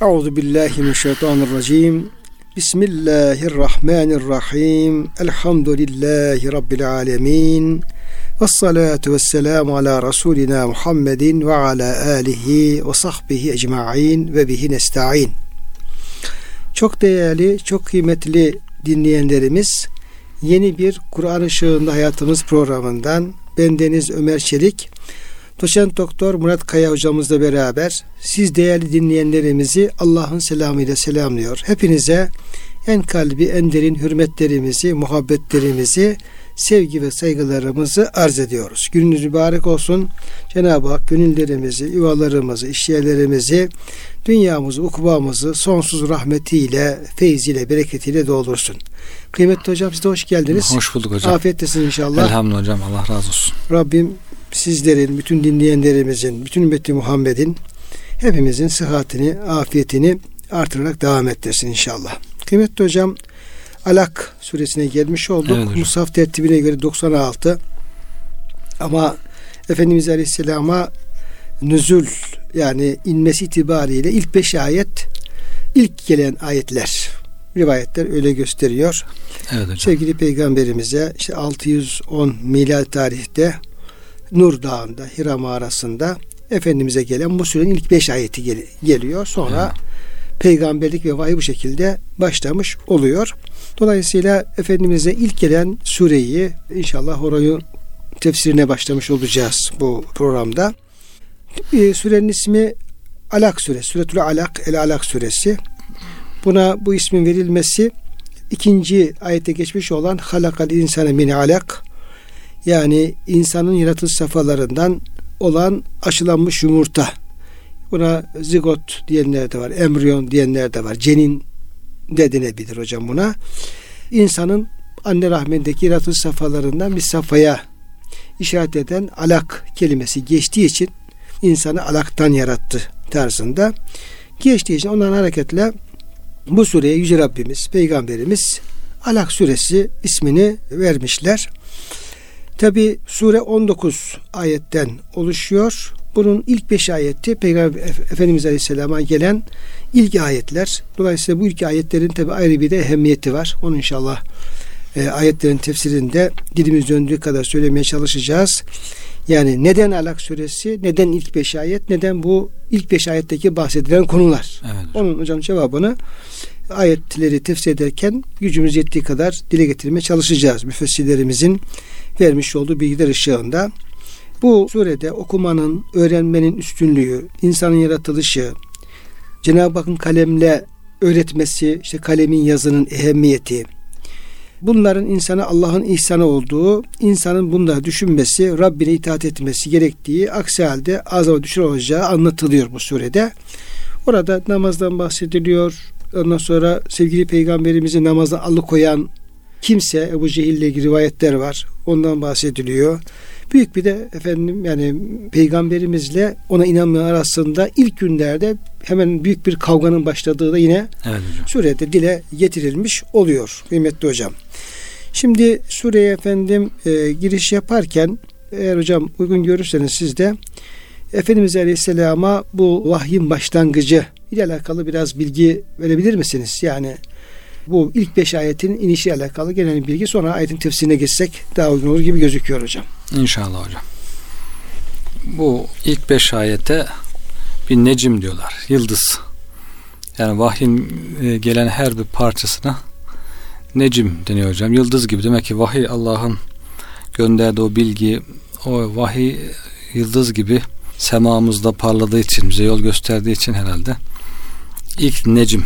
Euzu billahi mineşşeytanirracim. Bismillahirrahmanirrahim. Elhamdülillahi rabbil alamin. Ves salatu vesselamu ala rasulina Muhammedin ve ala alihi ve sahbihi ecmaîn ve bihi nestaîn. Çok değerli, çok kıymetli dinleyenlerimiz, yeni bir Kur'an ışığında hayatımız programından ben Deniz Ömer Çelik Doçent Doktor Murat Kaya hocamızla beraber siz değerli dinleyenlerimizi Allah'ın selamıyla selamlıyor. Hepinize en kalbi, en derin hürmetlerimizi, muhabbetlerimizi, sevgi ve saygılarımızı arz ediyoruz. Gününüz mübarek olsun. Cenab-ı Hak gönüllerimizi, yuvalarımızı, işyerlerimizi, dünyamızı, ukubamızı sonsuz rahmetiyle, feyziyle, bereketiyle doldursun. Kıymetli hocam siz de hoş geldiniz. Hoş bulduk hocam. Afiyettesin inşallah. Elhamdülillah hocam. Allah razı olsun. Rabbim sizlerin, bütün dinleyenlerimizin, bütün ümmeti Muhammed'in hepimizin sıhhatini, afiyetini artırarak devam ettirsin inşallah. Kıymetli hocam Alak suresine gelmiş olduk. Evet hocam. Musaf tertibine göre 96 ama Efendimiz Aleyhisselam'a nüzul yani inmesi itibariyle ilk beş ayet ilk gelen ayetler rivayetler öyle gösteriyor. Evet hocam. Sevgili peygamberimize işte 610 milad tarihte Nur Dağı'nda Hira mağarasında Efendimiz'e gelen bu surenin ilk beş ayeti gel- geliyor. Sonra peygamberlik ve vahiy bu şekilde başlamış oluyor. Dolayısıyla Efendimiz'e ilk gelen sureyi inşallah orayı tefsirine başlamış olacağız bu programda. Ee, Surenin ismi Alak suresi. Suretül Alak, El Alak suresi. Buna bu ismin verilmesi ikinci ayette geçmiş olan halakal insane min alak yani insanın yaratılış safhalarından olan aşılanmış yumurta. Buna zigot diyenler de var, embriyon diyenler de var. Cenin de denebilir hocam buna. İnsanın anne rahmindeki yaratılış safhalarından bir safhaya işaret eden alak kelimesi geçtiği için insanı alaktan yarattı tarzında. Geçtiği için ondan hareketle bu sureye Yüce Rabbimiz, Peygamberimiz Alak suresi ismini vermişler. Tabi sure 19 ayetten oluşuyor. Bunun ilk 5 ayeti Peygamber Efendimiz Aleyhisselam'a gelen ilk ayetler. Dolayısıyla bu ilk ayetlerin tabi ayrı bir de ehemmiyeti var. Onu inşallah e, ayetlerin tefsirinde dilimiz döndüğü kadar söylemeye çalışacağız. Yani neden Alak suresi, neden ilk 5 ayet, neden bu ilk 5 ayetteki bahsedilen konular. Evet. Onun hocam cevabını ayetleri tefsir ederken gücümüz yettiği kadar dile getirmeye çalışacağız. Müfessirlerimizin vermiş olduğu bilgiler ışığında. Bu surede okumanın, öğrenmenin üstünlüğü, insanın yaratılışı, Cenab-ı Hakk'ın kalemle öğretmesi, işte kalemin yazının ehemmiyeti, bunların insana Allah'ın ihsanı olduğu, insanın bunları düşünmesi, Rabbine itaat etmesi gerektiği, aksi halde azama düşür olacağı anlatılıyor bu surede. Orada namazdan bahsediliyor. Ondan sonra sevgili peygamberimizi namazdan alıkoyan kimse Ebu Cehil'le ilgili rivayetler var. Ondan bahsediliyor. Büyük bir de efendim yani peygamberimizle ona inanmayan arasında ilk günlerde hemen büyük bir kavganın başladığı da yine Evet hocam. surede dile getirilmiş oluyor kıymetli hocam. Şimdi sureye efendim e, giriş yaparken eğer hocam uygun görürseniz siz de Efendimiz Aleyhisselam'a bu vahyin başlangıcı ile alakalı biraz bilgi verebilir misiniz? Yani bu ilk beş ayetin inişiyle alakalı genel bilgi sonra ayetin tefsirine geçsek daha uygun olur gibi gözüküyor hocam. İnşallah hocam. Bu ilk beş ayete bir necim diyorlar. Yıldız. Yani vahyin e, gelen her bir parçasına necim deniyor hocam. Yıldız gibi. Demek ki vahiy Allah'ın gönderdiği o bilgi o vahiy yıldız gibi semamızda parladığı için bize yol gösterdiği için herhalde ilk necim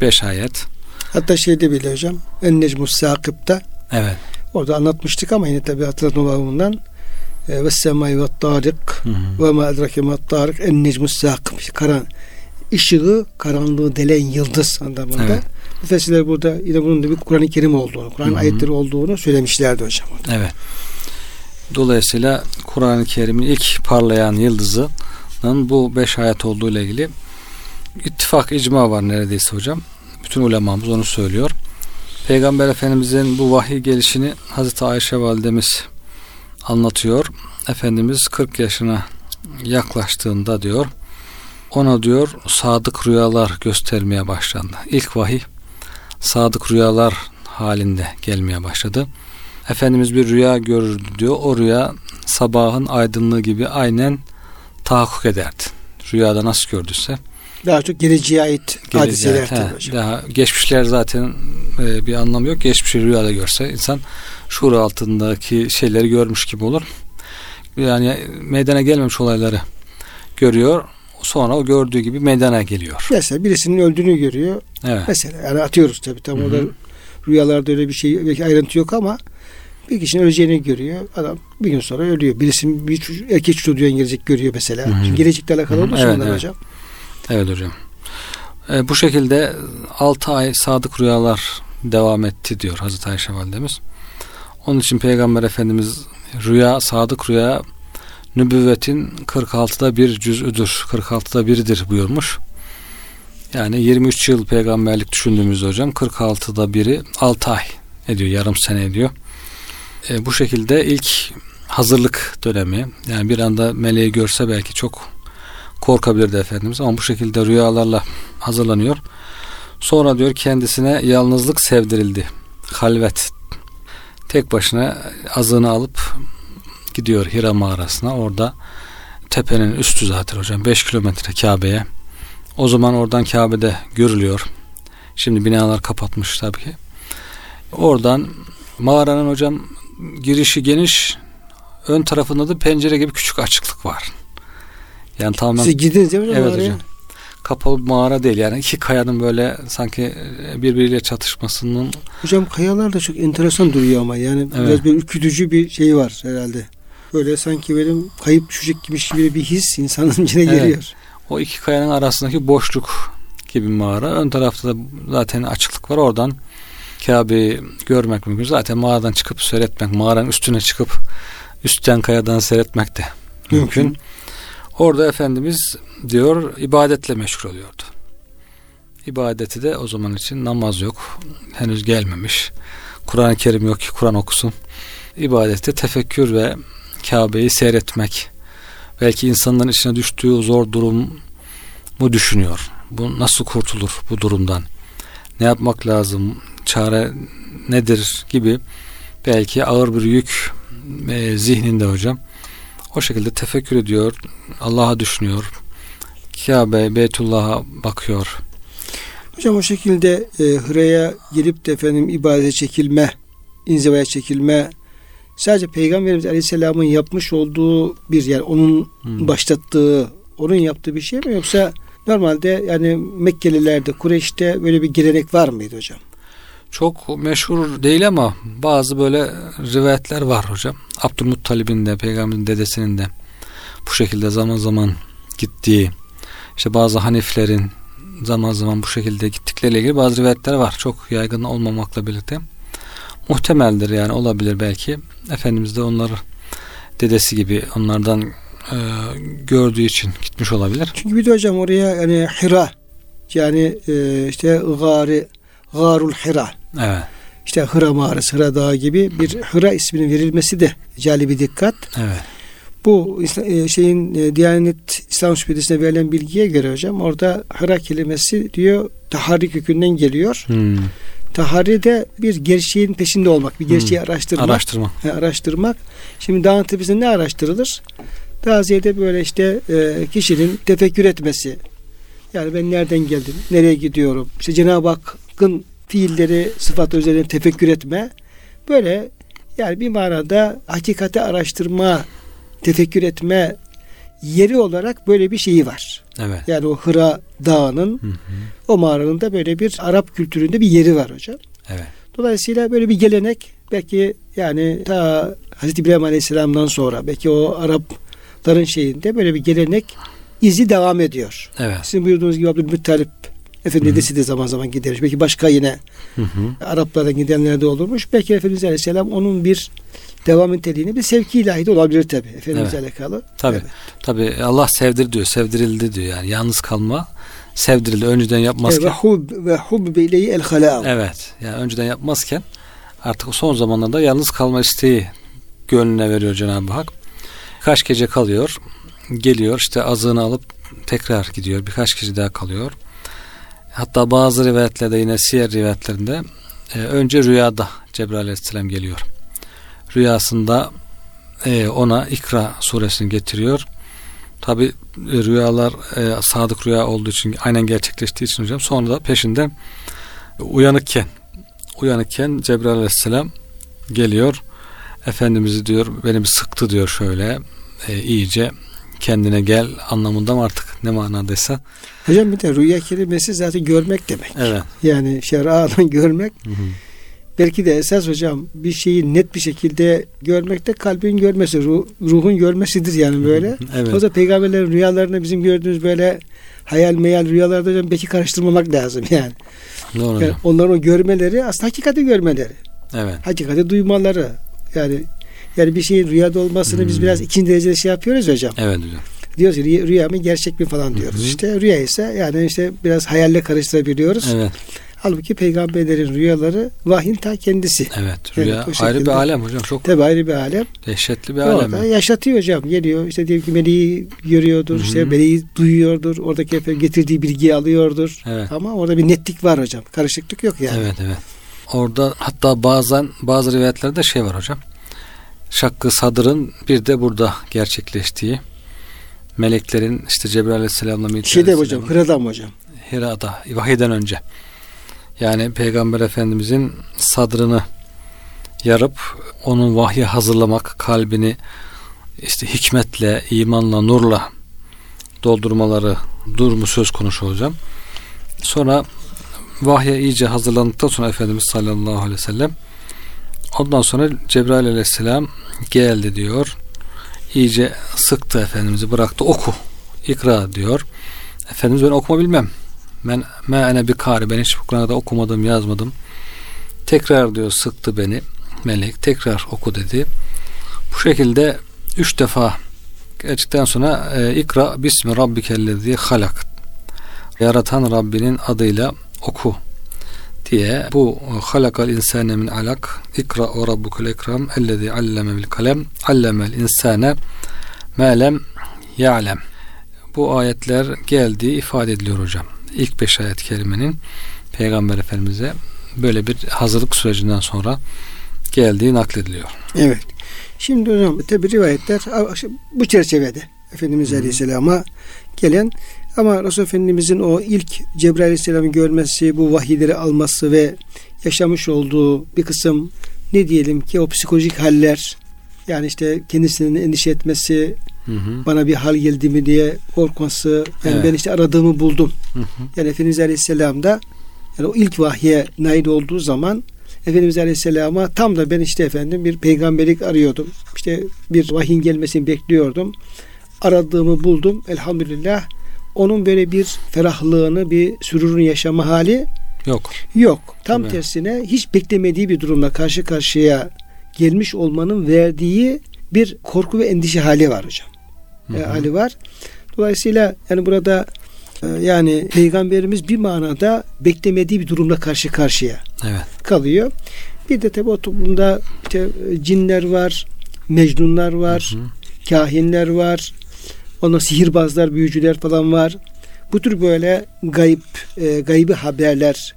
beş ayet Hatta şeyde bile hocam En Necmus Sakıp'ta evet orada anlatmıştık ama yine tabi hatırlatma babından e, ve semai ve tarik ve ma edrake ma tarik en necmus sakıp karan ışığı karanlığı delen yıldız anlamında. Evet. Müfessirler burada yine bunun da bir Kur'an-ı Kerim olduğunu, Kur'an ayetleri olduğunu söylemişlerdi hocam. orada. Evet. Dolayısıyla Kur'an-ı Kerim'in ilk parlayan yıldızının bu beş ayet olduğu ile ilgili ittifak, icma var neredeyse hocam. Bütün ulemamız onu söylüyor. Peygamber Efendimizin bu vahiy gelişini Hazreti Ayşe validemiz anlatıyor. Efendimiz 40 yaşına yaklaştığında diyor ona diyor sadık rüyalar göstermeye başlandı. İlk vahiy sadık rüyalar halinde gelmeye başladı. Efendimiz bir rüya görür diyor. O rüya sabahın aydınlığı gibi aynen tahakkuk ederdi. Rüyada nasıl gördüyse. Daha çok geleceğe ait hadiseler he, Daha geçmişler zaten e, bir anlamı yok. Geçmişi rüyada görse insan şuur altındaki şeyleri görmüş gibi olur. Yani meydana gelmemiş olayları görüyor. Sonra o gördüğü gibi meydana geliyor. Mesela birisinin öldüğünü görüyor. Evet. Mesela yani atıyoruz tabii tam orada rüyalarda öyle bir şey belki ayrıntı yok ama bir kişinin öleceğini görüyor. Adam bir gün sonra ölüyor. Birisinin bir çocuk, erkek çocuğu gelecek görüyor mesela. Hı hı. gelecekle alakalı olduğu evet, evet. hocam. Evet hocam. E, bu şekilde 6 ay sadık rüyalar devam etti diyor Hazreti Ayşe validemiz. Onun için Peygamber Efendimiz rüya, sadık rüya nübüvvetin 46'da bir cüz'üdür. 46'da biridir buyurmuş. Yani 23 yıl peygamberlik düşündüğümüzde hocam 46'da biri 6 ay ediyor. Yarım sene ediyor. E, bu şekilde ilk hazırlık dönemi yani bir anda meleği görse belki çok korkabilirdi Efendimiz ama bu şekilde rüyalarla hazırlanıyor. Sonra diyor kendisine yalnızlık sevdirildi. Halvet. Tek başına azığını alıp gidiyor Hira mağarasına. Orada tepenin üstü zaten hocam 5 kilometre Kabe'ye. O zaman oradan Kabe'de görülüyor. Şimdi binalar kapatmış tabii ki. Oradan mağaranın hocam girişi geniş ön tarafında da pencere gibi küçük açıklık var. Yani tamamen Siz gittiniz değil mi? Evet mağaraya? hocam. Kapalı bir mağara değil yani iki kayanın böyle sanki birbiriyle çatışmasının Hocam kayalar da çok enteresan duruyor ama yani evet. biraz bir ürkütücü bir şey var herhalde. Böyle sanki benim kayıp düşecek gibi bir his insanın içine evet. geliyor. O iki kayanın arasındaki boşluk gibi mağara. Ön tarafta da zaten açıklık var. Oradan Kabe'yi görmek mümkün. Zaten mağaradan çıkıp seyretmek, mağaranın üstüne çıkıp üstten kayadan seyretmek de mümkün. mümkün. Orada Efendimiz diyor ibadetle meşgul oluyordu. İbadeti de o zaman için namaz yok. Henüz gelmemiş. Kur'an-ı Kerim yok ki Kur'an okusun. İbadette tefekkür ve Kabe'yi seyretmek. Belki insanların içine düştüğü zor durum mu düşünüyor. Bu nasıl kurtulur bu durumdan? Ne yapmak lazım? Çare nedir gibi belki ağır bir yük e, zihninde hocam. O şekilde tefekkür ediyor. Allah'a düşünüyor. Kabe, Beytullah'a bakıyor. Hocam o şekilde e, hıraya girip de efendim ibadete çekilme, inzivaya çekilme sadece Peygamberimiz Aleyhisselam'ın yapmış olduğu bir yer, onun hmm. başlattığı, onun yaptığı bir şey mi yoksa normalde yani Mekkelilerde, Kureyş'te böyle bir gelenek var mıydı hocam? Çok meşhur değil ama bazı böyle rivayetler var hocam. Abdülmuttalib'in de peygamberin dedesinin de bu şekilde zaman zaman gittiği işte bazı Haniflerin zaman zaman bu şekilde gittikleriyle ilgili bazı rivayetler var. Çok yaygın olmamakla birlikte. Muhtemeldir yani olabilir belki. Efendimiz de onları dedesi gibi onlardan e, gördüğü için gitmiş olabilir. Çünkü bir de hocam oraya yani Hira yani e, işte gari Garul Hira. Evet. İşte Hıra mağarası, Hıra Dağı gibi bir Hıra isminin verilmesi de cali bir dikkat. Evet. Bu e, şeyin e, Diyanet İslam Şubesi'ne verilen bilgiye göre hocam orada Hıra kelimesi diyor tahari kökünden geliyor. Hmm. Tahari de bir gerçeğin peşinde olmak, bir gerçeği hmm. araştırmak. Araştırma. He, araştırmak. Şimdi dağın tepesinde ne araştırılır? Daha ziyade böyle işte e, kişinin tefekkür etmesi. Yani ben nereden geldim, nereye gidiyorum? İşte Cenab-ı Hakk'ın fiilleri, sıfat üzerine tefekkür etme. Böyle yani bir manada hakikati araştırma, tefekkür etme yeri olarak böyle bir şeyi var. Evet. Yani o Hıra Dağı'nın hı hı. o mağaranın da böyle bir Arap kültüründe bir yeri var hocam. Evet. Dolayısıyla böyle bir gelenek belki yani ta Hazreti İbrahim Aleyhisselam'dan sonra belki o Arapların şeyinde böyle bir gelenek izi devam ediyor. Evet. Sizin buyurduğunuz gibi Abdülmuttalip Efendimiz dedesi de zaman zaman gidermiş. Belki başka yine hı hı. Araplardan gidenler de olurmuş. Belki Efendimiz Aleyhisselam onun bir devam niteliğini bir sevki ilahi de olabilir tabi. Efendimiz evet. alakalı. Tabi. Evet. Tabi Allah sevdir diyor. Sevdirildi diyor. Yani yalnız kalma sevdirildi. Önceden yapmazken. Ve hub ve hub bileyi el halâ. Evet. Yani önceden yapmazken artık son zamanlarda yalnız kalma isteği gönlüne veriyor Cenab-ı Hak. Kaç gece kalıyor. Geliyor işte azığını alıp tekrar gidiyor. Birkaç kişi daha kalıyor. Hatta bazı rivayetlerde yine siyer rivayetlerinde e, önce rüyada Cebrail aleyhisselam geliyor. Rüyasında e, ona İkra suresini getiriyor. Tabi e, rüyalar e, sadık rüya olduğu için aynen gerçekleştiği için hocam sonra da peşinden uyanıkken uyanıkken Cebrail aleyhisselam geliyor. Efendimiz'i diyor beni bir sıktı diyor şöyle e, iyice kendine gel anlamında mı artık ne manadaysa. Hocam bir de rüya kelimesi zaten görmek demek. Evet. Yani şer'adan görmek. Hı hı. Belki de esas hocam bir şeyi net bir şekilde görmek de kalbin görmesi, ruh, ruhun görmesidir yani böyle. evet. O da peygamberlerin rüyalarını bizim gördüğümüz böyle hayal meyal rüyalarda hocam belki karıştırmamak lazım yani. Doğru. Yani onların o görmeleri aslında hakikati görmeleri. Evet. Hakikati duymaları. Yani yani bir şeyin rüyada olmasını hmm. biz biraz ikinci derecede şey yapıyoruz hocam. Evet hocam. Diyoruz ki rüya mı gerçek mi falan diyoruz. Hı İşte rüya ise yani işte biraz hayalle karıştırabiliyoruz. Evet. Halbuki peygamberlerin rüyaları vahyin ta kendisi. Evet. Rüya evet, ayrı bir alem hocam. Çok Tabii ayrı bir alem. Dehşetli bir alem. Orada yaşatıyor hocam. Geliyor işte diyelim ki meleği görüyordur. Hı-hı. işte meleği duyuyordur. Oradaki getirdiği bilgiyi alıyordur. Evet. Ama orada bir netlik var hocam. Karışıklık yok yani. Evet evet. Orada hatta bazen bazı rivayetlerde şey var hocam. Şakkı sadrın bir de burada gerçekleştiği meleklerin işte Cebrail Aleyhisselam'la Mikail Şeyde hocam Hira'da mı hocam? Hira'da vahiden önce. Yani Peygamber Efendimizin sadrını yarıp onun vahyi hazırlamak, kalbini işte hikmetle, imanla, nurla doldurmaları durumu söz konusu hocam. Sonra vahye iyice hazırlandıktan sonra Efendimiz sallallahu aleyhi ve sellem ondan sonra Cebrail aleyhisselam geldi diyor. İyice sıktı Efendimiz'i bıraktı oku ikra diyor. Efendimiz ben okuma bilmem. Ben me bir kari. Ben hiç Kur'an'da okumadım, yazmadım. Tekrar diyor sıktı beni. Melek tekrar oku dedi. Bu şekilde üç defa gerçekten sonra e, ikra bismi rabbikellezi halak yaratan Rabbinin adıyla oku diye bu halakal insane min alak ikra o rabbukul ekram ellezi alleme bil kalem allemel insane melem ya'lem bu ayetler geldiği ifade ediliyor hocam ilk beş ayet kerimenin Peygamber Efendimiz'e böyle bir hazırlık sürecinden sonra geldiği naklediliyor. Evet. Şimdi hocam tabi rivayetler bu çerçevede Efendimiz Hı-hı. Aleyhisselam'a gelen ama Resul Efendimizin o ilk Cebrail Aleyhisselam'ı görmesi, bu vahiyleri alması ve yaşamış olduğu bir kısım ne diyelim ki o psikolojik haller yani işte kendisinin endişe etmesi, Hı hı. Bana bir hal geldi mi diye korkması. Yani evet. ben işte aradığımı buldum. Hı hı. Yani Efendimiz Aleyhisselam da yani o ilk vahye nail olduğu zaman Efendimiz Aleyhisselam'a tam da ben işte efendim bir peygamberlik arıyordum. İşte bir vahyin gelmesini bekliyordum. Aradığımı buldum. Elhamdülillah. Onun böyle bir ferahlığını, bir sürurunu yaşama hali yok. Yok. Tam Değil tersine hiç beklemediği bir durumla karşı karşıya gelmiş olmanın verdiği bir korku ve endişe hali var hocam hı hı. hali var. Dolayısıyla yani burada e, yani peygamberimiz bir manada beklemediği bir durumla karşı karşıya evet. kalıyor. Bir de tabi o toplumda işte e, cinler var, mecnunlar var, hı hı. kahinler var, ondan sihirbazlar, büyücüler falan var. Bu tür böyle gayb, e, gaybi haberler,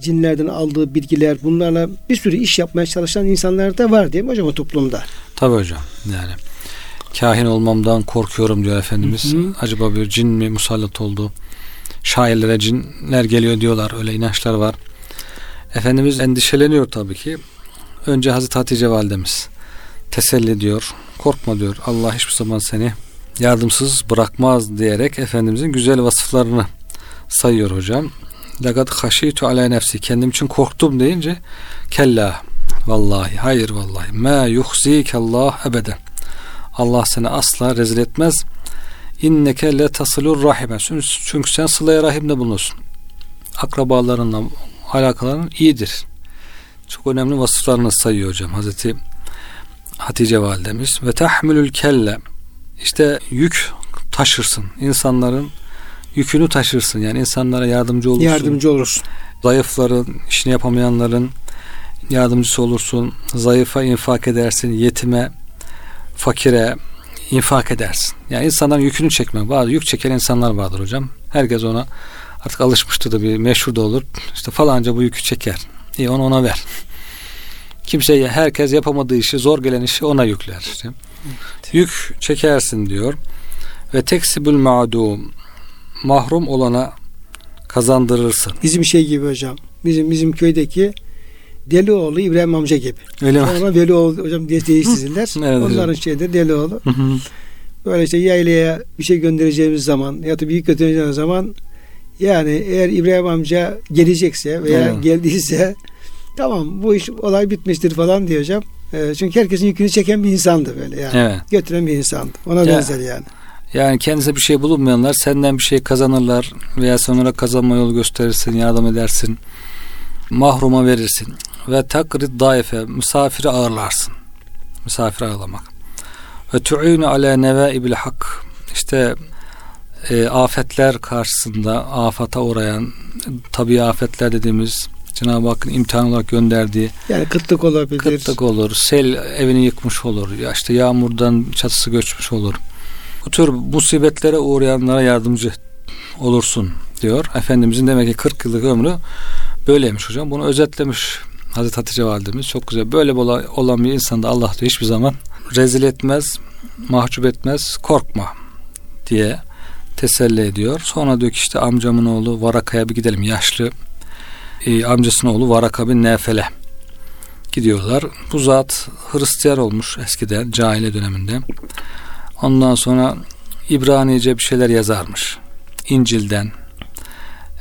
cinlerden aldığı bilgiler, bunlarla bir sürü iş yapmaya çalışan insanlar da var mi hocam o toplumda? Tabii hocam yani kahin olmamdan korkuyorum diyor Efendimiz. Hı hı. Acaba bir cin mi musallat oldu? Şairlere cinler geliyor diyorlar. Öyle inançlar var. Efendimiz endişeleniyor tabii ki. Önce Hazreti Hatice validemiz teselli diyor. Korkma diyor. Allah hiçbir zaman seni yardımsız bırakmaz diyerek Efendimizin güzel vasıflarını sayıyor hocam. Lagad haşitu ala nefsi kendim için korktum deyince kella vallahi hayır vallahi ma yuhzik Allah ebeden Allah seni asla rezil etmez. İnneke le tasılur rahime. Çünkü sen sılaya rahimde bulunursun. Akrabalarınla alakaların iyidir. Çok önemli vasıflarını sayıyor hocam. Hazreti Hatice validemiz ve tahmilül kelle işte yük taşırsın. İnsanların yükünü taşırsın. Yani insanlara yardımcı olursun. Yardımcı olursun. Zayıfların, işini yapamayanların yardımcısı olursun. Zayıfa infak edersin. Yetime fakire infak edersin. Yani insanların yükünü çekme. Bazı yük çeken insanlar vardır hocam. Herkes ona artık alışmıştır da bir meşhur da olur. İşte falanca bu yükü çeker. İyi onu ona ver. Kimse herkes yapamadığı işi zor gelen işi ona yükler. İşte. Yük çekersin diyor. Ve teksibül ma'dum mahrum olana kazandırırsın. Bizim şey gibi hocam. Bizim bizim köydeki Delioğlu İbrahim amca gibi. Öyle mi? Ama Velioğlu hocam diye değiştirdiler. evet, Onların hocam. şeyde Delioğlu. Böyle işte yaylaya bir şey göndereceğimiz zaman ya da büyük götüreceğimiz zaman yani eğer İbrahim amca gelecekse veya evet. geldiyse tamam bu iş olay bitmiştir falan diyor hocam. E, çünkü herkesin yükünü çeken bir insandı böyle yani. Evet. Götüren bir insandı. Ona ya, benzer yani. Yani kendisine bir şey bulunmayanlar senden bir şey kazanırlar veya sonra kazanma yolu gösterirsin, yardım edersin. Mahruma verirsin. Ve takrid daife misafiri ağırlarsın. Misafir ağırlamak. Ve tu'inu ala nevaibil hak. İşte e, afetler karşısında afata uğrayan tabi afetler dediğimiz Cenab-ı Hakk'ın imtihan olarak gönderdiği yani kıtlık olabilir. Kıtlık olur. Sel evini yıkmış olur. Ya işte yağmurdan çatısı göçmüş olur. Bu tür musibetlere uğrayanlara yardımcı olursun diyor. Efendimizin demek ki 40 yıllık ömrü böyleymiş hocam. Bunu özetlemiş Hazreti Hatice validemiz çok güzel. Böyle olan bir insanda Allah da hiçbir zaman rezil etmez, mahcup etmez, korkma diye teselli ediyor. Sonra diyor ki işte amcamın oğlu Varaka'ya bir gidelim. Yaşlı e, amcasının oğlu Varaka bin Nefele gidiyorlar. Bu zat Hristiyan olmuş eskiden cahile döneminde. Ondan sonra İbranice bir şeyler yazarmış. İncil'den,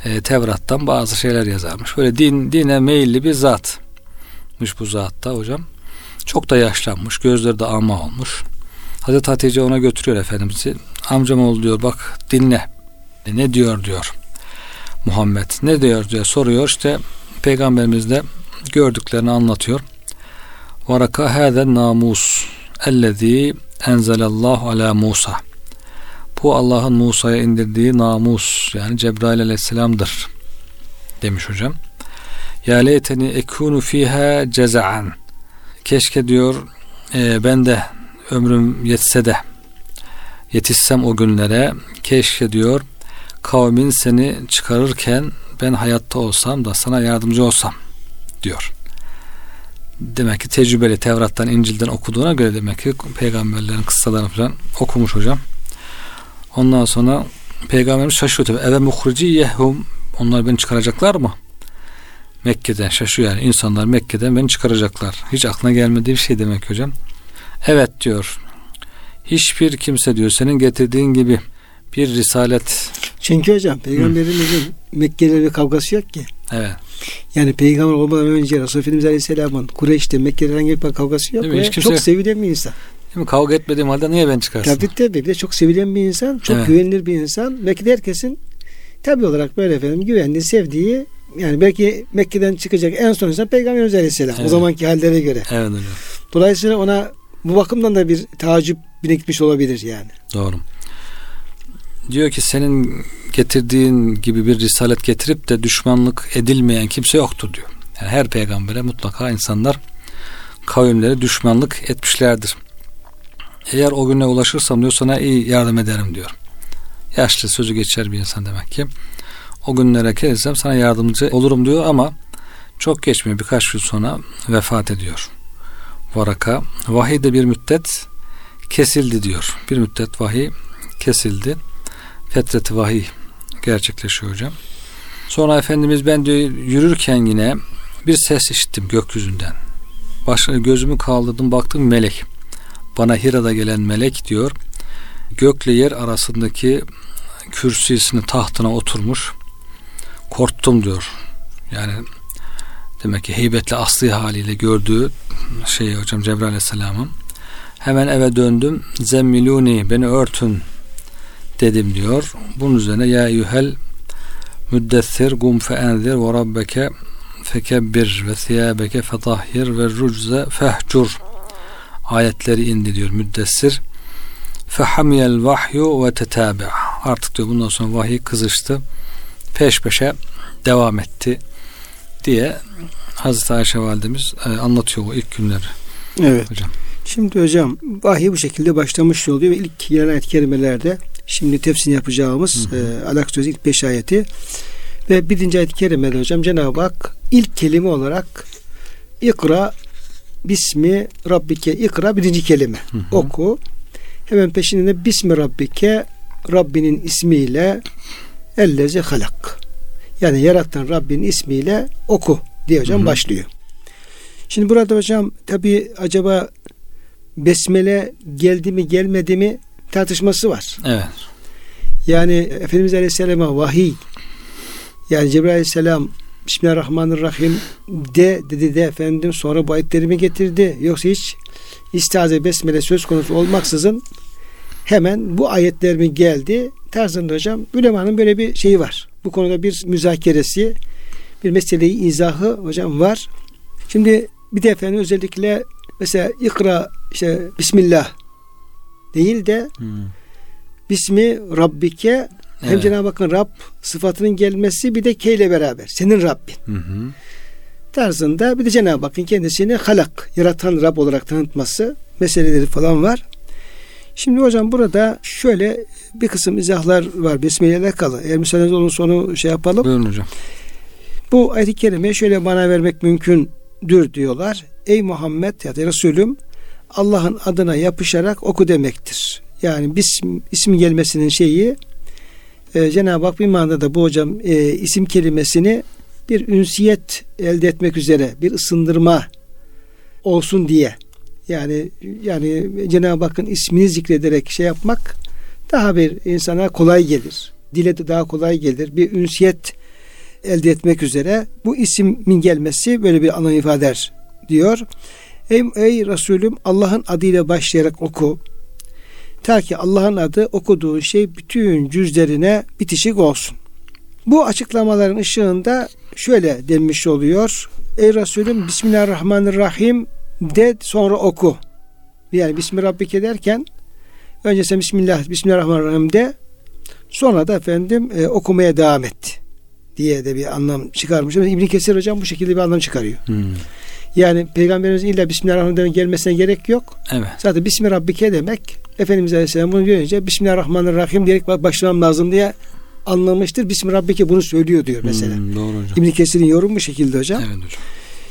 e, Tevrat'tan bazı şeyler yazarmış. Böyle din dine meyilli bir zatmış bu zatta hocam. Çok da yaşlanmış, gözleri de ama olmuş. Hazreti Hatice ona götürüyor Efendimiz'i. Amcam oğlu diyor bak dinle. E, ne diyor diyor. Muhammed ne diyor diye soruyor. İşte peygamberimiz de gördüklerini anlatıyor. Varaka hâze namus ellezî enzelallahu ala Musa. Bu Allah'ın Musa'ya indirdiği namus yani Cebrail aleyhisselamdır demiş hocam. Ya leyteni ekunu fiha ceza'an. Keşke diyor e, ben de ömrüm yetse de yetişsem o günlere keşke diyor kavmin seni çıkarırken ben hayatta olsam da sana yardımcı olsam diyor. Demek ki tecrübeli Tevrat'tan İncil'den okuduğuna göre demek ki peygamberlerin kıssalarını falan okumuş hocam. Ondan sonra peygamberimiz şaşırıyor tabi. Eve muhrici yehum onlar beni çıkaracaklar mı? Mekke'den şaşıyor yani insanlar Mekke'den beni çıkaracaklar. Hiç aklına gelmediği bir şey demek hocam. Evet diyor. Hiçbir kimse diyor senin getirdiğin gibi bir risalet. Çünkü hocam peygamberimizin Mekke'de bir kavgası yok ki. Evet. Yani peygamber olmadan önce Resulullah Efendimiz Aleyhisselam'ın Kureyş'te Mekke'de herhangi bir kavgası yok. Ve kimse... çok sevilen bir insan. Değil mi? Kavga etmediğim halde niye ben çıkarsın? Tabii tabii. Bir de çok sevilen bir insan. Çok evet. güvenilir bir insan. Belki de herkesin tabi olarak böyle efendim güvendiği, sevdiği yani belki Mekke'den çıkacak en son insan Peygamber Aleyhisselam. Evet. O zamanki hallere göre. Evet hocam. Dolayısıyla ona bu bakımdan da bir tacip birikmiş olabilir yani. Doğru. Diyor ki senin getirdiğin gibi bir risalet getirip de düşmanlık edilmeyen kimse yoktur diyor. Yani her peygambere mutlaka insanlar kavimleri düşmanlık etmişlerdir. Eğer o güne ulaşırsam diyor sana iyi yardım ederim diyor. Yaşlı sözü geçer bir insan demek ki. O günlere gelirsem sana yardımcı olurum diyor ama çok geçmiyor birkaç gün sonra vefat ediyor. Varaka vahiy de bir müddet kesildi diyor. Bir müddet vahiy kesildi. Fetreti vahiy gerçekleşiyor hocam. Sonra Efendimiz ben diyor yürürken yine bir ses işittim gökyüzünden. Başını gözümü kaldırdım baktım melek. Bana Hira'da gelen melek diyor gökle yer arasındaki kürsüsünü tahtına oturmuş. Korktum diyor. Yani demek ki heybetli aslı haliyle gördüğü şey hocam Cebrail Aleyhisselam'ın. Hemen eve döndüm. Zemmiluni beni örtün dedim diyor bunun üzerine ya yuhel müddessir gum fe enzir ve rabbeke fekebbir ve thiyabeke fetahhir ve rucze fehcur ayetleri indi diyor müddessir. Fehamiyel vahyu ve tetabi. Artık diyor bundan sonra vahiy kızıştı. Peş peşe devam etti diye Hazreti Ayşe validemiz e, anlatıyor o ilk günleri. Evet. Hocam. Şimdi hocam vahiy bu şekilde başlamış oluyor ve ilk gelen ayet kerimelerde şimdi tefsir yapacağımız hı hı. e, Alak Sözü ilk beş ayeti ve birinci ayet-i kerimede hocam Cenab-ı Hak ilk kelime olarak ikra bismi rabbike ikra birinci kelime hı hı. oku hemen peşinde de bismi rabbike Rabbinin ismiyle ellezi halak yani yaratan Rabbinin ismiyle oku diye hocam hı hı. başlıyor. Şimdi burada hocam tabi acaba besmele geldi mi gelmedi mi tartışması var. Evet. Yani Efendimiz Aleyhisselam'a vahiy yani Cebrail Aleyhisselam Bismillahirrahmanirrahim de dedi de efendim sonra bu ayetlerimi getirdi. Yoksa hiç istiaze besmele söz konusu olmaksızın hemen bu ayetler mi geldi tarzında hocam ulemanın böyle bir şeyi var. Bu konuda bir müzakeresi bir meseleyi izahı hocam var. Şimdi bir de efendim özellikle mesela ikra işte Bismillah değil de hmm. Bismi Rabbike hem evet. Cenab-ı Hakk'ın Rab sıfatının gelmesi bir de K ile beraber. Senin Rabbin. Hı hı. Tarzında bir de Cenab-ı Hakk'ın kendisini halak, yaratan Rab olarak tanıtması meseleleri falan var. Şimdi hocam burada şöyle bir kısım izahlar var Besmele ile alakalı. Eğer müsaadeniz olun sonu şey yapalım. Buyurun hocam. Bu ayet-i kerime şöyle bana vermek mümkündür diyorlar. Ey Muhammed ya da Resulüm Allah'ın adına yapışarak oku demektir. Yani bism, ismi gelmesinin şeyi e, Cenab-ı Hak bir manada bu hocam e, isim kelimesini bir ünsiyet elde etmek üzere bir ısındırma olsun diye yani yani Cenab-ı Hakk'ın ismini zikrederek şey yapmak daha bir insana kolay gelir. Dile de daha kolay gelir. Bir ünsiyet elde etmek üzere bu ismin gelmesi böyle bir anlam ifade eder diyor. Ey, ey Resulüm Allah'ın adıyla başlayarak oku. Ta ki Allah'ın adı okuduğu şey bütün cüzlerine bitişik olsun. Bu açıklamaların ışığında şöyle denmiş oluyor. Ey Resulüm Bismillahirrahmanirrahim de sonra oku. Yani Bismillahirrahmanirrahim derken önce sen Bismillah, Bismillahirrahmanirrahim de sonra da efendim e, okumaya devam et diye de bir anlam çıkarmış. İbn Kesir hocam bu şekilde bir anlam çıkarıyor. Hmm. Yani Peygamberimiz illa Bismillahirrahmanirrahim gelmesine gerek yok. Evet. Zaten Bismillahirrahmanirrahim demek Efendimiz Aleyhisselam bunu görünce Bismillahirrahmanirrahim diyerek başlamam lazım diye anlamıştır. Bismillahirrahmanirrahim bunu söylüyor diyor mesela. Hmm, doğru hocam. İbn Kesir'in yorumu bu şekilde hocam. Evet hocam.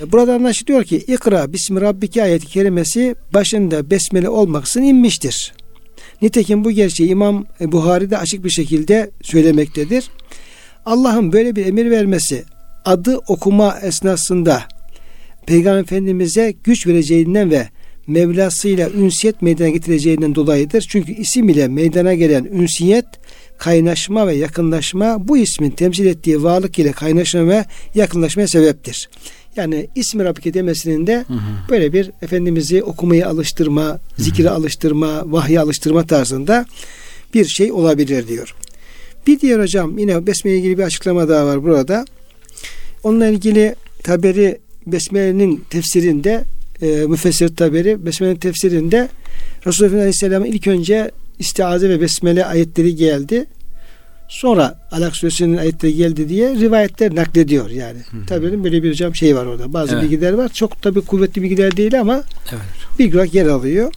E, burada anlaşılıyor ki İkra Bismi Rabbike ayeti kerimesi başında besmele olmaksızın inmiştir. Nitekim bu gerçeği İmam Buhari de açık bir şekilde söylemektedir. Allah'ın böyle bir emir vermesi adı okuma esnasında Peygamber Efendimiz'e güç vereceğinden ve Mevlasıyla ünsiyet meydana getireceğinden dolayıdır. Çünkü isim ile meydana gelen ünsiyet, kaynaşma ve yakınlaşma bu ismin temsil ettiği varlık ile kaynaşma ve yakınlaşmaya sebeptir. Yani ismi Rabbike demesinin de hı hı. böyle bir Efendimiz'i okumaya alıştırma, zikire alıştırma, vahye alıştırma tarzında bir şey olabilir diyor. Bir diğer hocam yine Besmele ilgili bir açıklama daha var burada. Onunla ilgili Taberi Besmele'nin tefsirinde e, müfessir Taberi Besmele'nin tefsirinde Resulullah Aleyhisselam'ın ilk önce istiaze ve besmele ayetleri geldi. Sonra Alak Suresi'nin ayetleri geldi diye rivayetler naklediyor yani. Tabii böyle bir hocam şey var orada. Bazı evet. bilgiler var. Çok tabii kuvvetli bilgiler değil ama evet. bilgi olarak yer alıyor.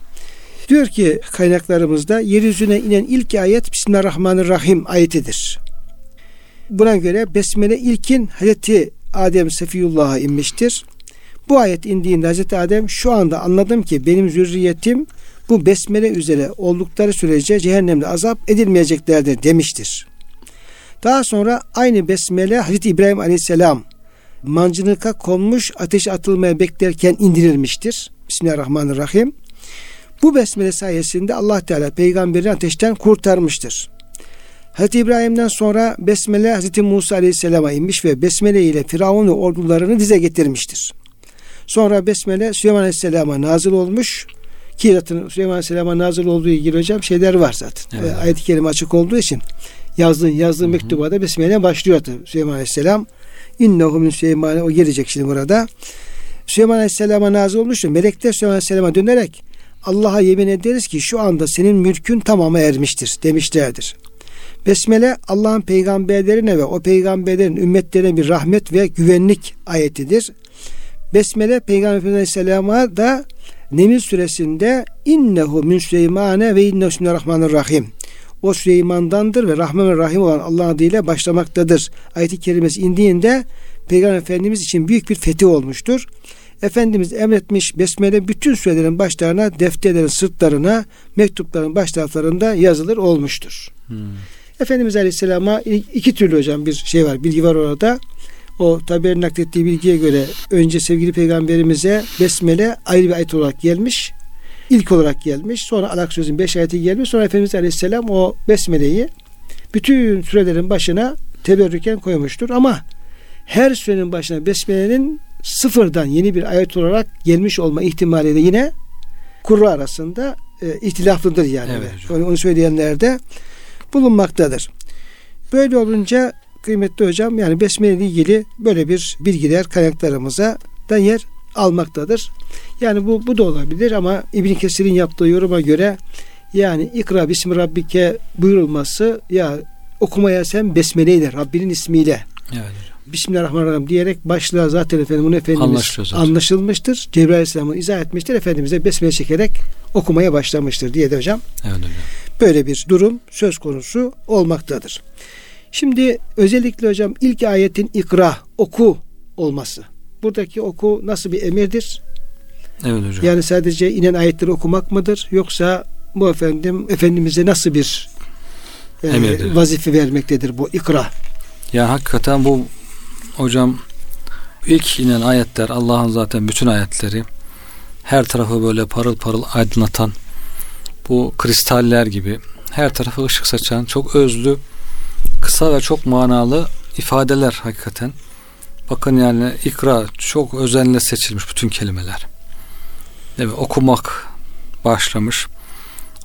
Diyor ki kaynaklarımızda yeryüzüne inen ilk ayet Bismillahirrahmanirrahim ayetidir. Buna göre Besmele ilkin Hazreti Adem Sefiyullah'a inmiştir. Bu ayet indiğinde Hazreti Adem şu anda anladım ki benim zürriyetim bu besmele üzere oldukları sürece cehennemde azap edilmeyeceklerdir demiştir. Daha sonra aynı besmele Hazreti İbrahim Aleyhisselam mancınıka konmuş ateş atılmaya beklerken indirilmiştir. Bismillahirrahmanirrahim. Bu besmele sayesinde Allah Teala peygamberi ateşten kurtarmıştır. Hazreti İbrahim'den sonra besmele Hazreti Musa Aleyhisselam'a inmiş ve besmele ile Firavun ve ordularını dize getirmiştir. Sonra besmele Süleyman Aleyhisselam'a nazil olmuş ki zaten Süleyman Aleyhisselam'a nazil olduğu ilgili hocam şeyler var zaten. Evet. Ayet-i kerime açık olduğu için yazdığı yazdığı mektuba da besmele başlıyor Süleyman Aleyhisselam. İnnehu min Süleyman'e o gelecek şimdi burada. Süleyman Aleyhisselam'a nazil olmuş melekler Süleyman Aleyhisselam'a dönerek Allah'a yemin ederiz ki şu anda senin mülkün tamamı ermiştir demişlerdir. Besmele Allah'ın peygamberlerine ve o peygamberlerin ümmetlerine bir rahmet ve güvenlik ayetidir. Besmele Peygamber Aleyhisselam'a da Nemil suresinde innehu min Süleymane ve innehu Bismillahirrahmanirrahim. O Süleyman'dandır ve Rahman ve Rahim olan Allah adıyla başlamaktadır. Ayet-i kerimesi indiğinde Peygamber Efendimiz için büyük bir fethi olmuştur. Efendimiz emretmiş besmele bütün sürelerin başlarına, defterlerin sırtlarına, mektupların baş taraflarında yazılır olmuştur. Hmm. Efendimiz Aleyhisselam'a iki türlü hocam bir şey var, bilgi var orada. O tabi naklettiği bilgiye göre önce sevgili peygamberimize besmele ayrı bir ayet olarak gelmiş. İlk olarak gelmiş. Sonra alak sözün beş ayeti gelmiş. Sonra Efendimiz Aleyhisselam o besmeleyi bütün sürelerin başına teberrüken koymuştur. Ama her sürenin başına besmelenin sıfırdan yeni bir ayet olarak gelmiş olma ihtimali de yine kurra arasında e, ihtilaflıdır yani. Evet, hocam. Onu söyleyenler de bulunmaktadır. Böyle olunca kıymetli hocam yani besmele ile ilgili böyle bir bilgiler kaynaklarımıza da yer almaktadır. Yani bu bu da olabilir ama İbn Kesir'in yaptığı yoruma göre yani ikra bismi rabbike buyurulması ya okumaya sen besmele ile Rabbinin ismiyle evet. Bismillahirrahmanirrahim diyerek başlığa zaten efendim Efendimiz anlaşılmıştır. Cebrail Aleyhisselam'ı izah etmiştir. Efendimiz'e besmele çekerek okumaya başlamıştır diye de hocam. Evet hocam. Böyle bir durum söz konusu olmaktadır. Şimdi özellikle hocam ilk ayetin ikra, oku olması. Buradaki oku nasıl bir emirdir? Evet hocam. Yani sadece inen ayetleri okumak mıdır? Yoksa bu efendim Efendimiz'e nasıl bir e, vazife vermektedir bu ikra? Ya hakikaten bu hocam ilk inen ayetler Allah'ın zaten bütün ayetleri her tarafı böyle parıl parıl aydınlatan bu kristaller gibi her tarafı ışık saçan çok özlü kısa ve çok manalı ifadeler hakikaten. Bakın yani ikra çok özenle seçilmiş bütün kelimeler. Evet, okumak başlamış.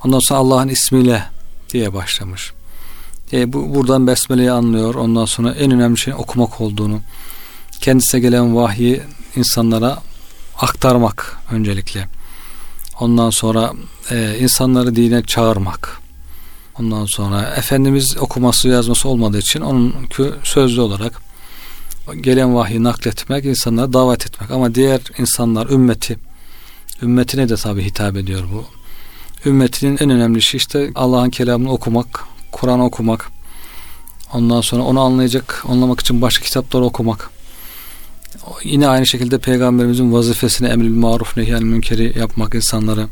Ondan sonra Allah'ın ismiyle diye başlamış. E, bu, buradan Besmele'yi anlıyor. Ondan sonra en önemli şey okumak olduğunu. Kendisine gelen vahyi insanlara aktarmak öncelikle. Ondan sonra e, insanları dine çağırmak. Ondan sonra Efendimiz okuması yazması olmadığı için onun sözlü olarak gelen vahyi nakletmek, insanlara davet etmek. Ama diğer insanlar, ümmeti, ümmetine de tabi hitap ediyor bu. Ümmetinin en önemli şey işte Allah'ın kelamını okumak, Kur'an okumak. Ondan sonra onu anlayacak, anlamak için başka kitapları okumak. Yine aynı şekilde peygamberimizin vazifesini emrül maruf nehyel münkeri yapmak insanları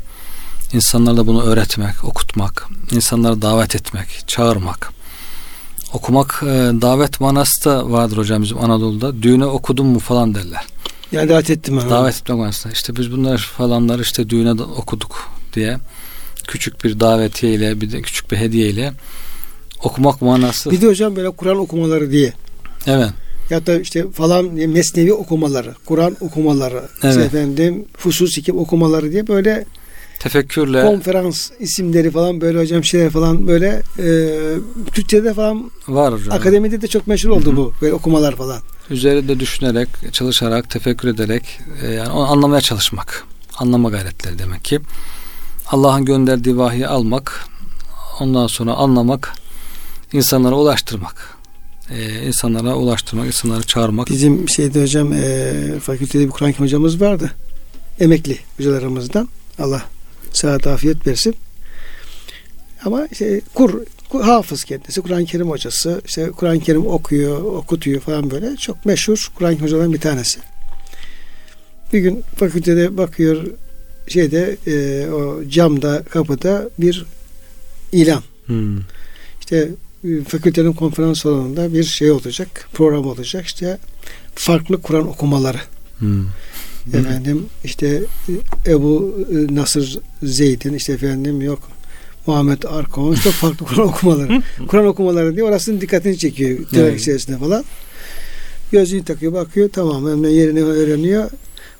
insanlara da bunu öğretmek, okutmak, insanlara davet etmek, çağırmak. Okumak e, davet manası da vardır hocam bizim Anadolu'da. Düğüne okudun mu falan derler. Yani davet ettim. Abi. Davet etmek manası. İşte biz bunlar falanlar işte düğüne okuduk diye küçük bir davetiye ile bir de küçük bir hediye ile okumak manası. Bir de hocam böyle Kur'an okumaları diye. Evet. Ya da işte falan mesnevi okumaları, Kur'an okumaları, evet. işte efendim Fusus okumaları diye böyle tefekkürle konferans isimleri falan böyle hocam şeyler falan böyle e, Türkçe'de falan var hocam. Akademide de çok meşhur oldu Hı-hı. bu böyle okumalar falan. Üzerinde düşünerek, çalışarak, tefekkür ederek e, yani onu anlamaya çalışmak. Anlama gayretleri demek ki. Allah'ın gönderdiği vahyi almak, ondan sonra anlamak, insanlara ulaştırmak. Ee, insanlara ulaştırmak, insanları çağırmak. Bizim şeyde hocam e, fakültede bir Kur'an hocamız vardı. Emekli hocalarımızdan. Allah sıhhat afiyet versin. Ama işte kur, kur hafız kendisi, Kur'an-ı Kerim hocası. İşte Kur'an-ı Kerim okuyor, okutuyor falan böyle. Çok meşhur Kur'an-ı hocalardan bir tanesi. Bir gün fakültede bakıyor şeyde e, o camda kapıda bir ilan. Hmm. İşte e, fakültenin konferans salonunda bir şey olacak, program olacak. İşte farklı Kur'an okumaları. Hmm. Efendim işte e, Ebu e, Nasır Zeyd'in işte efendim yok Muhammed Arkaon çok farklı Kur'an okumaları. Kur'an okumaları diye orasının dikkatini çekiyor evet. içerisinde falan. Gözlüğünü takıyor bakıyor tamam yerini öğreniyor.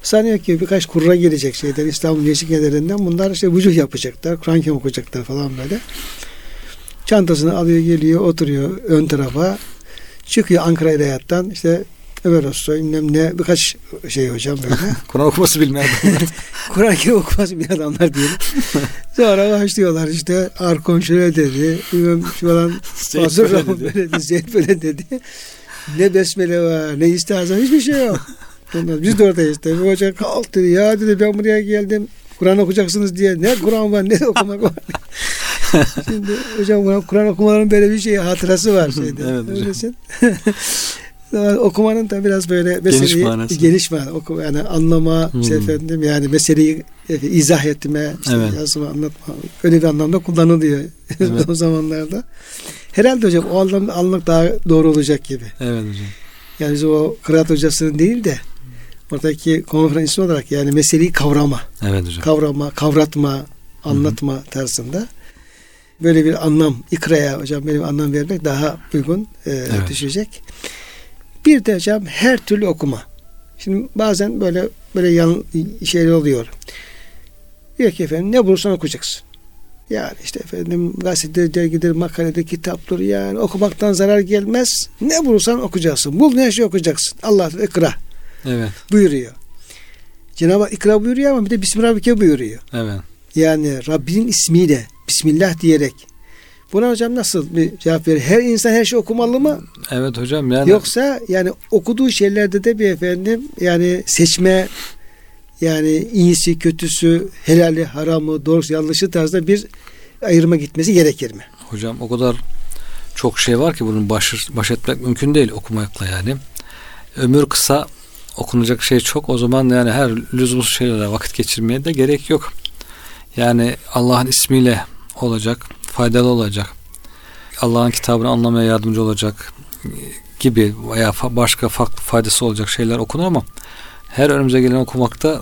Sanıyor ki birkaç kurra gelecek şeyler İstanbul Yeşil Kederinden bunlar işte vücuh yapacaklar. Kur'an okuyacaklar falan böyle. Çantasını alıyor geliyor oturuyor ön tarafa. Çıkıyor Ankara İlahiyat'tan işte Ömer Usta bilmem ne birkaç şey hocam böyle. Kur'an okuması bilmeyen adamlar. Kur'an okuması bilmeyen adamlar diyelim. Sonra başlıyorlar işte Arkon şöyle dedi. Bilmem falan. Fazıl Rahman böyle dedi. Zeyd böyle dedi. Ne besmele var ne istihazan hiçbir şey yok. Ondan, biz de oradayız tabii. Hoca kalktı ya dedi ben buraya geldim. Kur'an okuyacaksınız diye ne Kur'an var ne okumak var. Şimdi hocam Kur'an okumaların böyle bir şey hatırası var şeyde. evet Öylesin. okumanın da biraz böyle meseleyi geniş manası. Geniş manası. Oku, yani anlama, hmm. şey efendim yani meseleyi izah etme, işte evet. yazma, anlatma. Öyle bir anlamda kullanılıyor evet. o zamanlarda. Herhalde hocam o anlamda anlamak daha doğru olacak gibi. Evet hocam. Yani biz o kıraat hocasının değil de oradaki konferansçı olarak yani meseleyi kavrama. Evet hocam. Kavrama, kavratma, anlatma Hı-hı. tarzında böyle bir anlam ikraya hocam benim anlam vermek daha uygun e, evet. düşecek. Bir de hocam her türlü okuma. Şimdi bazen böyle böyle yan şeyler oluyor. Diyor ki efendim ne bulursan okuyacaksın. Yani işte efendim gazetedir, dergidir, makaledir, kitaptır yani okumaktan zarar gelmez. Ne bulursan okuyacaksın. Bul ne şey okuyacaksın. Allah ikra. Evet. Buyuruyor. Cenab-ı Hak ikra buyuruyor ama bir de Bismillahirrahmanirrahim buyuruyor. Evet. Yani Rabbinin ismiyle Bismillah diyerek Buna hocam nasıl bir cevap verir? Her insan her şey okumalı mı? Evet hocam yani. Yoksa yani okuduğu şeylerde de bir efendim yani seçme yani iyisi kötüsü helali haramı doğrusu yanlışı tarzda bir ayırma gitmesi gerekir mi? Hocam o kadar çok şey var ki bunun baş, baş etmek mümkün değil okumakla yani. Ömür kısa okunacak şey çok o zaman yani her lüzumsuz şeylere vakit geçirmeye de gerek yok. Yani Allah'ın ismiyle olacak, faydalı olacak. Allah'ın kitabını anlamaya yardımcı olacak gibi veya başka farklı faydası olacak şeyler okunur ama her önümüze gelen okumakta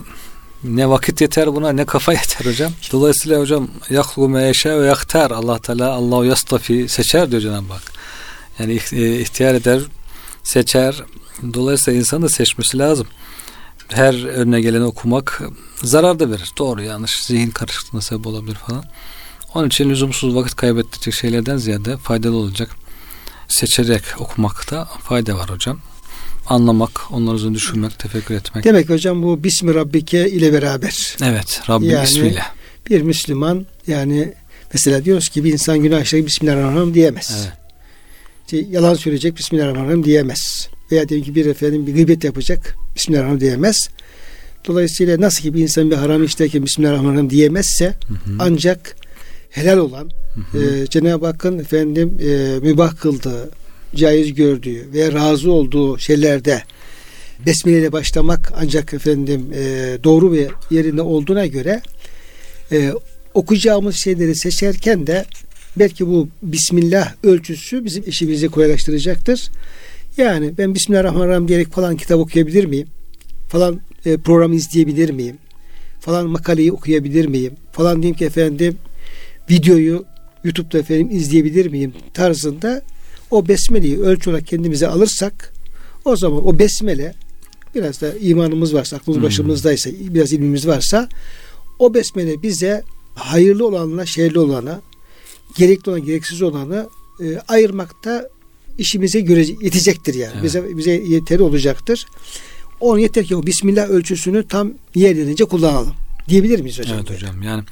ne vakit yeter buna ne kafa yeter hocam. Dolayısıyla hocam yaklu me ve yakter Allah Teala Allahu yastafi seçer diyor Cenab-ı Hak. Yani e, ihtiyar eder, seçer. Dolayısıyla insanın da seçmesi lazım. Her önüne geleni okumak zarar da verir. Doğru yanlış zihin karışıklığına sebep olabilir falan. Onun için lüzumsuz vakit kaybettirecek şeylerden ziyade faydalı olacak. Seçerek okumakta fayda var hocam. Anlamak, onları üzerine düşünmek, tefekkür etmek. Demek hocam bu Bismi Rabbike ile beraber. Evet, Rabbin yani, ismiyle. Bir Müslüman yani mesela diyoruz ki bir insan günah işleyip Bismillahirrahmanirrahim diyemez. Evet. İşte yalan söyleyecek Bismillahirrahmanirrahim diyemez. Veya diyelim ki bir efendim bir gıybet yapacak Bismillahirrahmanirrahim diyemez. Dolayısıyla nasıl ki bir insan bir haram işlerken Bismillahirrahmanirrahim diyemezse hı hı. ancak helal olan hı hı. E, Cenab-ı Hakk'ın efendim e, mübah kıldığı, caiz gördüğü ve razı olduğu şeylerde besmele ile başlamak ancak efendim e, doğru ve yerinde olduğuna göre e, okuyacağımız şeyleri seçerken de belki bu Bismillah ölçüsü bizim işimizi kolaylaştıracaktır. Yani ben Bismillahirrahmanirrahim diyerek falan kitap okuyabilir miyim? Falan e, program izleyebilir miyim? Falan makaleyi okuyabilir miyim? Falan diyeyim ki efendim videoyu YouTube'da efendim izleyebilir miyim tarzında o besmeleyi ölçü olarak kendimize alırsak o zaman o besmele biraz da imanımız varsa, aklımız başımızdaysa, biraz ilmimiz varsa o besmele bize hayırlı olanla şerli olana, gerekli olan gereksiz olanı e, ayırmakta işimize göre yetecektir yani. Evet. Bize bize yeteri olacaktır. Onun yeter ki o Bismillah ölçüsünü tam yerlerince kullanalım. Diyebilir miyiz hocam? Evet hocam. Yani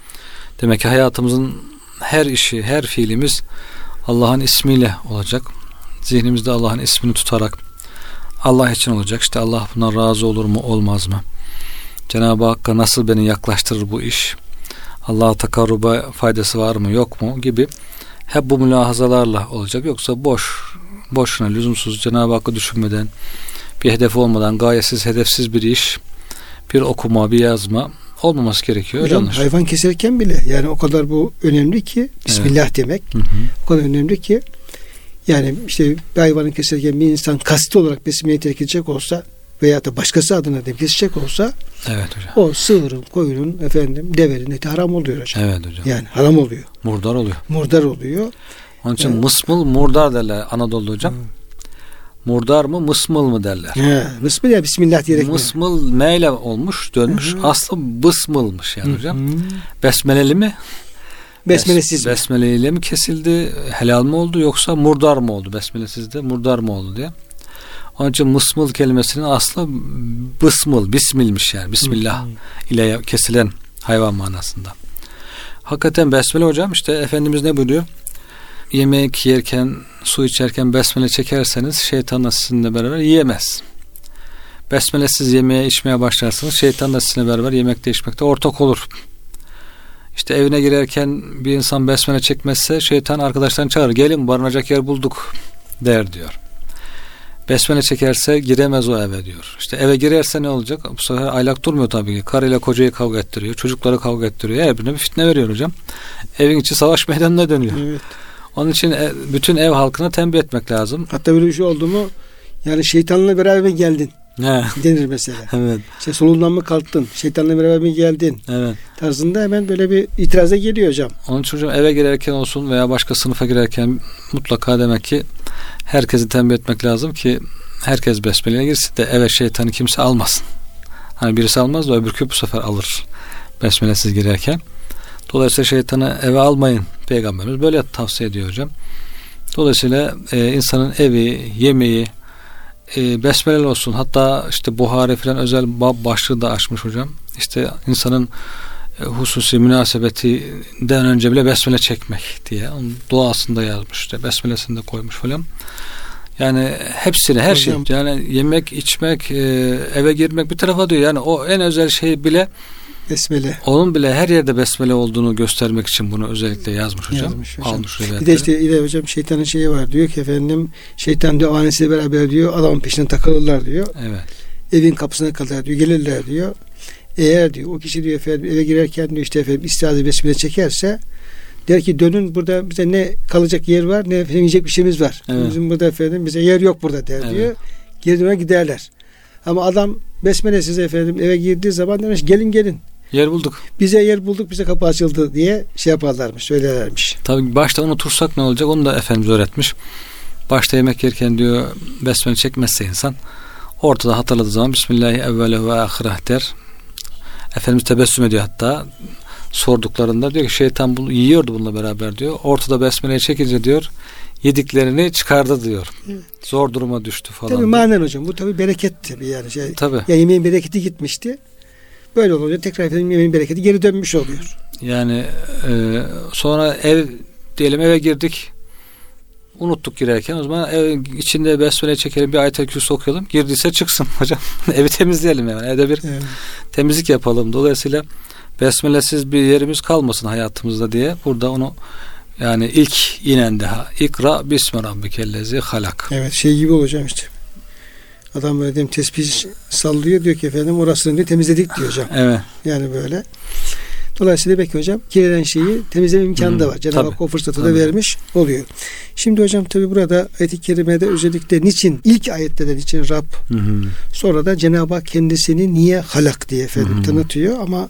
Demek ki hayatımızın her işi, her fiilimiz Allah'ın ismiyle olacak. Zihnimizde Allah'ın ismini tutarak Allah için olacak. İşte Allah buna razı olur mu, olmaz mı? Cenab-ı Hakk'a nasıl beni yaklaştırır bu iş? Allah'a takarruba faydası var mı, yok mu gibi hep bu mülahazalarla olacak. Yoksa boş, boşuna, lüzumsuz Cenab-ı Hakk'ı düşünmeden, bir hedef olmadan, gayesiz, hedefsiz bir iş, bir okuma, bir yazma olmaması gerekiyor. Hocam hayvan keserken bile yani o kadar bu önemli ki Bismillah evet. demek hı hı. o kadar önemli ki yani işte bir hayvanı keserken bir insan kasti olarak Bismillah'ı terk edecek olsa veya da başkası adına da kesecek olsa evet hocam. o sığırın, koyunun, efendim deverin eti haram oluyor hocam. Evet hocam. Yani haram oluyor. Murdar oluyor. Murdar oluyor. Onun için evet. mısmıl murdar derler Anadolu hocam. Hı. Murdar mı mısmıl mı derler. He, mısmıl ya bismillah diyerek Mısmıl mi? meyle olmuş dönmüş. Hı-hı. Aslı bısmılmış yani Hı-hı. hocam. Besmeleli mi? Besmelesiz Bes, Besmeleyle mi kesildi? Helal mı oldu yoksa murdar mı oldu? Besmelesiz de murdar mı oldu diye. Onun için mısmıl kelimesinin aslı bısmıl, bismilmiş yani. Bismillah ile kesilen hayvan manasında. Hakikaten besmele hocam işte Efendimiz ne buyuruyor? yemek yerken, su içerken besmele çekerseniz şeytan da sizinle beraber yiyemez. Besmelesiz yemeğe içmeye başlarsanız şeytan da sizinle beraber yemekte içmekte ortak olur işte evine girerken bir insan besmele çekmezse şeytan arkadaşlarını çağırır. Gelin barınacak yer bulduk der diyor. Besmele çekerse giremez o eve diyor. İşte eve girerse ne olacak? Bu sefer aylak durmuyor tabii ki. Karıyla kocayı kavga ettiriyor. Çocukları kavga ettiriyor. Her birine bir fitne veriyor hocam. Evin içi savaş meydanına dönüyor. Evet. Onun için e, bütün ev halkına tembih etmek lazım. Hatta böyle bir şey oldu mu yani şeytanla beraber mi geldin He. denir mesela. Evet. İşte solundan mı kalktın? Şeytanla beraber mi geldin? Evet. Tarzında hemen böyle bir itiraza geliyor hocam. Onun için hocam eve girerken olsun veya başka sınıfa girerken mutlaka demek ki herkesi tembih etmek lazım ki herkes besmeleye girsin de eve şeytanı kimse almasın. Hani birisi almaz da öbürkü bu sefer alır besmelesiz girerken. Dolayısıyla şeytanı eve almayın. Peygamberimiz böyle tavsiye ediyor hocam. Dolayısıyla e, insanın evi, yemeği e, besmeleli olsun. Hatta işte Buhari falan özel bab başlığı da açmış hocam. İşte insanın e, hususi münasebetinden önce bile besmele çekmek diye. Onun duasında yazmış işte. Besmelesini de koymuş falan. Yani hepsini her Hocam. şey yani yemek içmek e, eve girmek bir tarafa diyor yani o en özel şey bile Besmele. onun bile her yerde besmele olduğunu göstermek için bunu özellikle yazmış hocam. Yazmış hocam. Almış Bir de işte ile hocam şeytanın şeyi var diyor ki efendim şeytan diyor ailesiyle beraber diyor adamın peşine takılırlar diyor. Evet. Evin kapısına kadar diyor gelirler diyor. Eğer diyor o kişi diyor efendim eve girerken diyor işte efendim istiaze besmele çekerse der ki dönün burada bize ne kalacak yer var ne efendim yiyecek bir şeyimiz var. Evet. Bizim burada efendim bize yer yok burada der Evet. diyor. Geri döner giderler. Ama adam besmele size efendim eve girdiği zaman demiş gelin gelin. Yer bulduk. Bize yer bulduk bize kapı açıldı diye şey yaparlarmış söylerlermiş. Tabii başta unutursak ne olacak onu da Efendimiz öğretmiş. Başta yemek yerken diyor besmele çekmezse insan ortada hatırladığı zaman Bismillahi evvele ve ahireh der. Efendimiz tebessüm ediyor hatta sorduklarında diyor ki şeytan bunu yiyordu bununla beraber diyor. Ortada besmeleyi çekince diyor yediklerini çıkardı diyor. Evet. Zor duruma düştü falan. Tabii manen hocam bu tabii bereket tabii yani şey. Tabii. Ya yemeğin bereketi gitmişti. Böyle olunca tekrar efendim yemeğin bereketi geri dönmüş oluyor. Yani e, sonra ev diyelim eve girdik. Unuttuk girerken o zaman ev içinde besmele çekelim bir ayet-el kürsü okuyalım. Girdiyse çıksın hocam. Evi temizleyelim yani. Evde bir Evet. temizlik yapalım. Dolayısıyla besmelesiz bir yerimiz kalmasın hayatımızda diye burada onu yani ilk inen daha ikra bismi rabbikellezi halak. Evet şey gibi olacağım işte. Adam böyle diyeyim tespih sallıyor diyor ki efendim orasını diyor temizledik diyor hocam. Evet. Yani böyle. Dolayısıyla belki hocam kirlenen şeyi temizleme imkanı da var. Cenab-ı. Hak o fırsatı da Tabii. vermiş oluyor. Şimdi hocam tabi burada ayet-i kerimede özellikle niçin ilk ayette de niçin Rab Hı hı. sonra da Cenab-ı Hak kendisini niye halak diye efendim Hı hı. tanıtıyor ama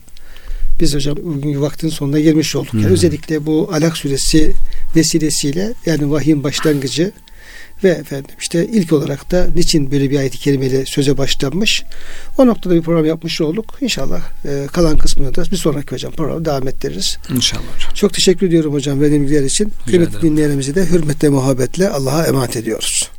biz hocam bugün vaktin sonuna girmiş olduk. Yani Hı hı. özellikle bu Alak suresi vesilesiyle yani vahyin başlangıcı ve efendim işte ilk olarak da niçin böyle bir ayet-i kerimeyle söze başlanmış. O noktada bir program yapmış olduk. İnşallah e, kalan kısmını da bir sonraki hocam programı devam ettiririz. İnşallah hocam. Çok teşekkür ediyorum hocam verdiğim bilgiler için. Kıymetli dinleyenlerimizi de hürmetle muhabbetle Allah'a emanet ediyoruz.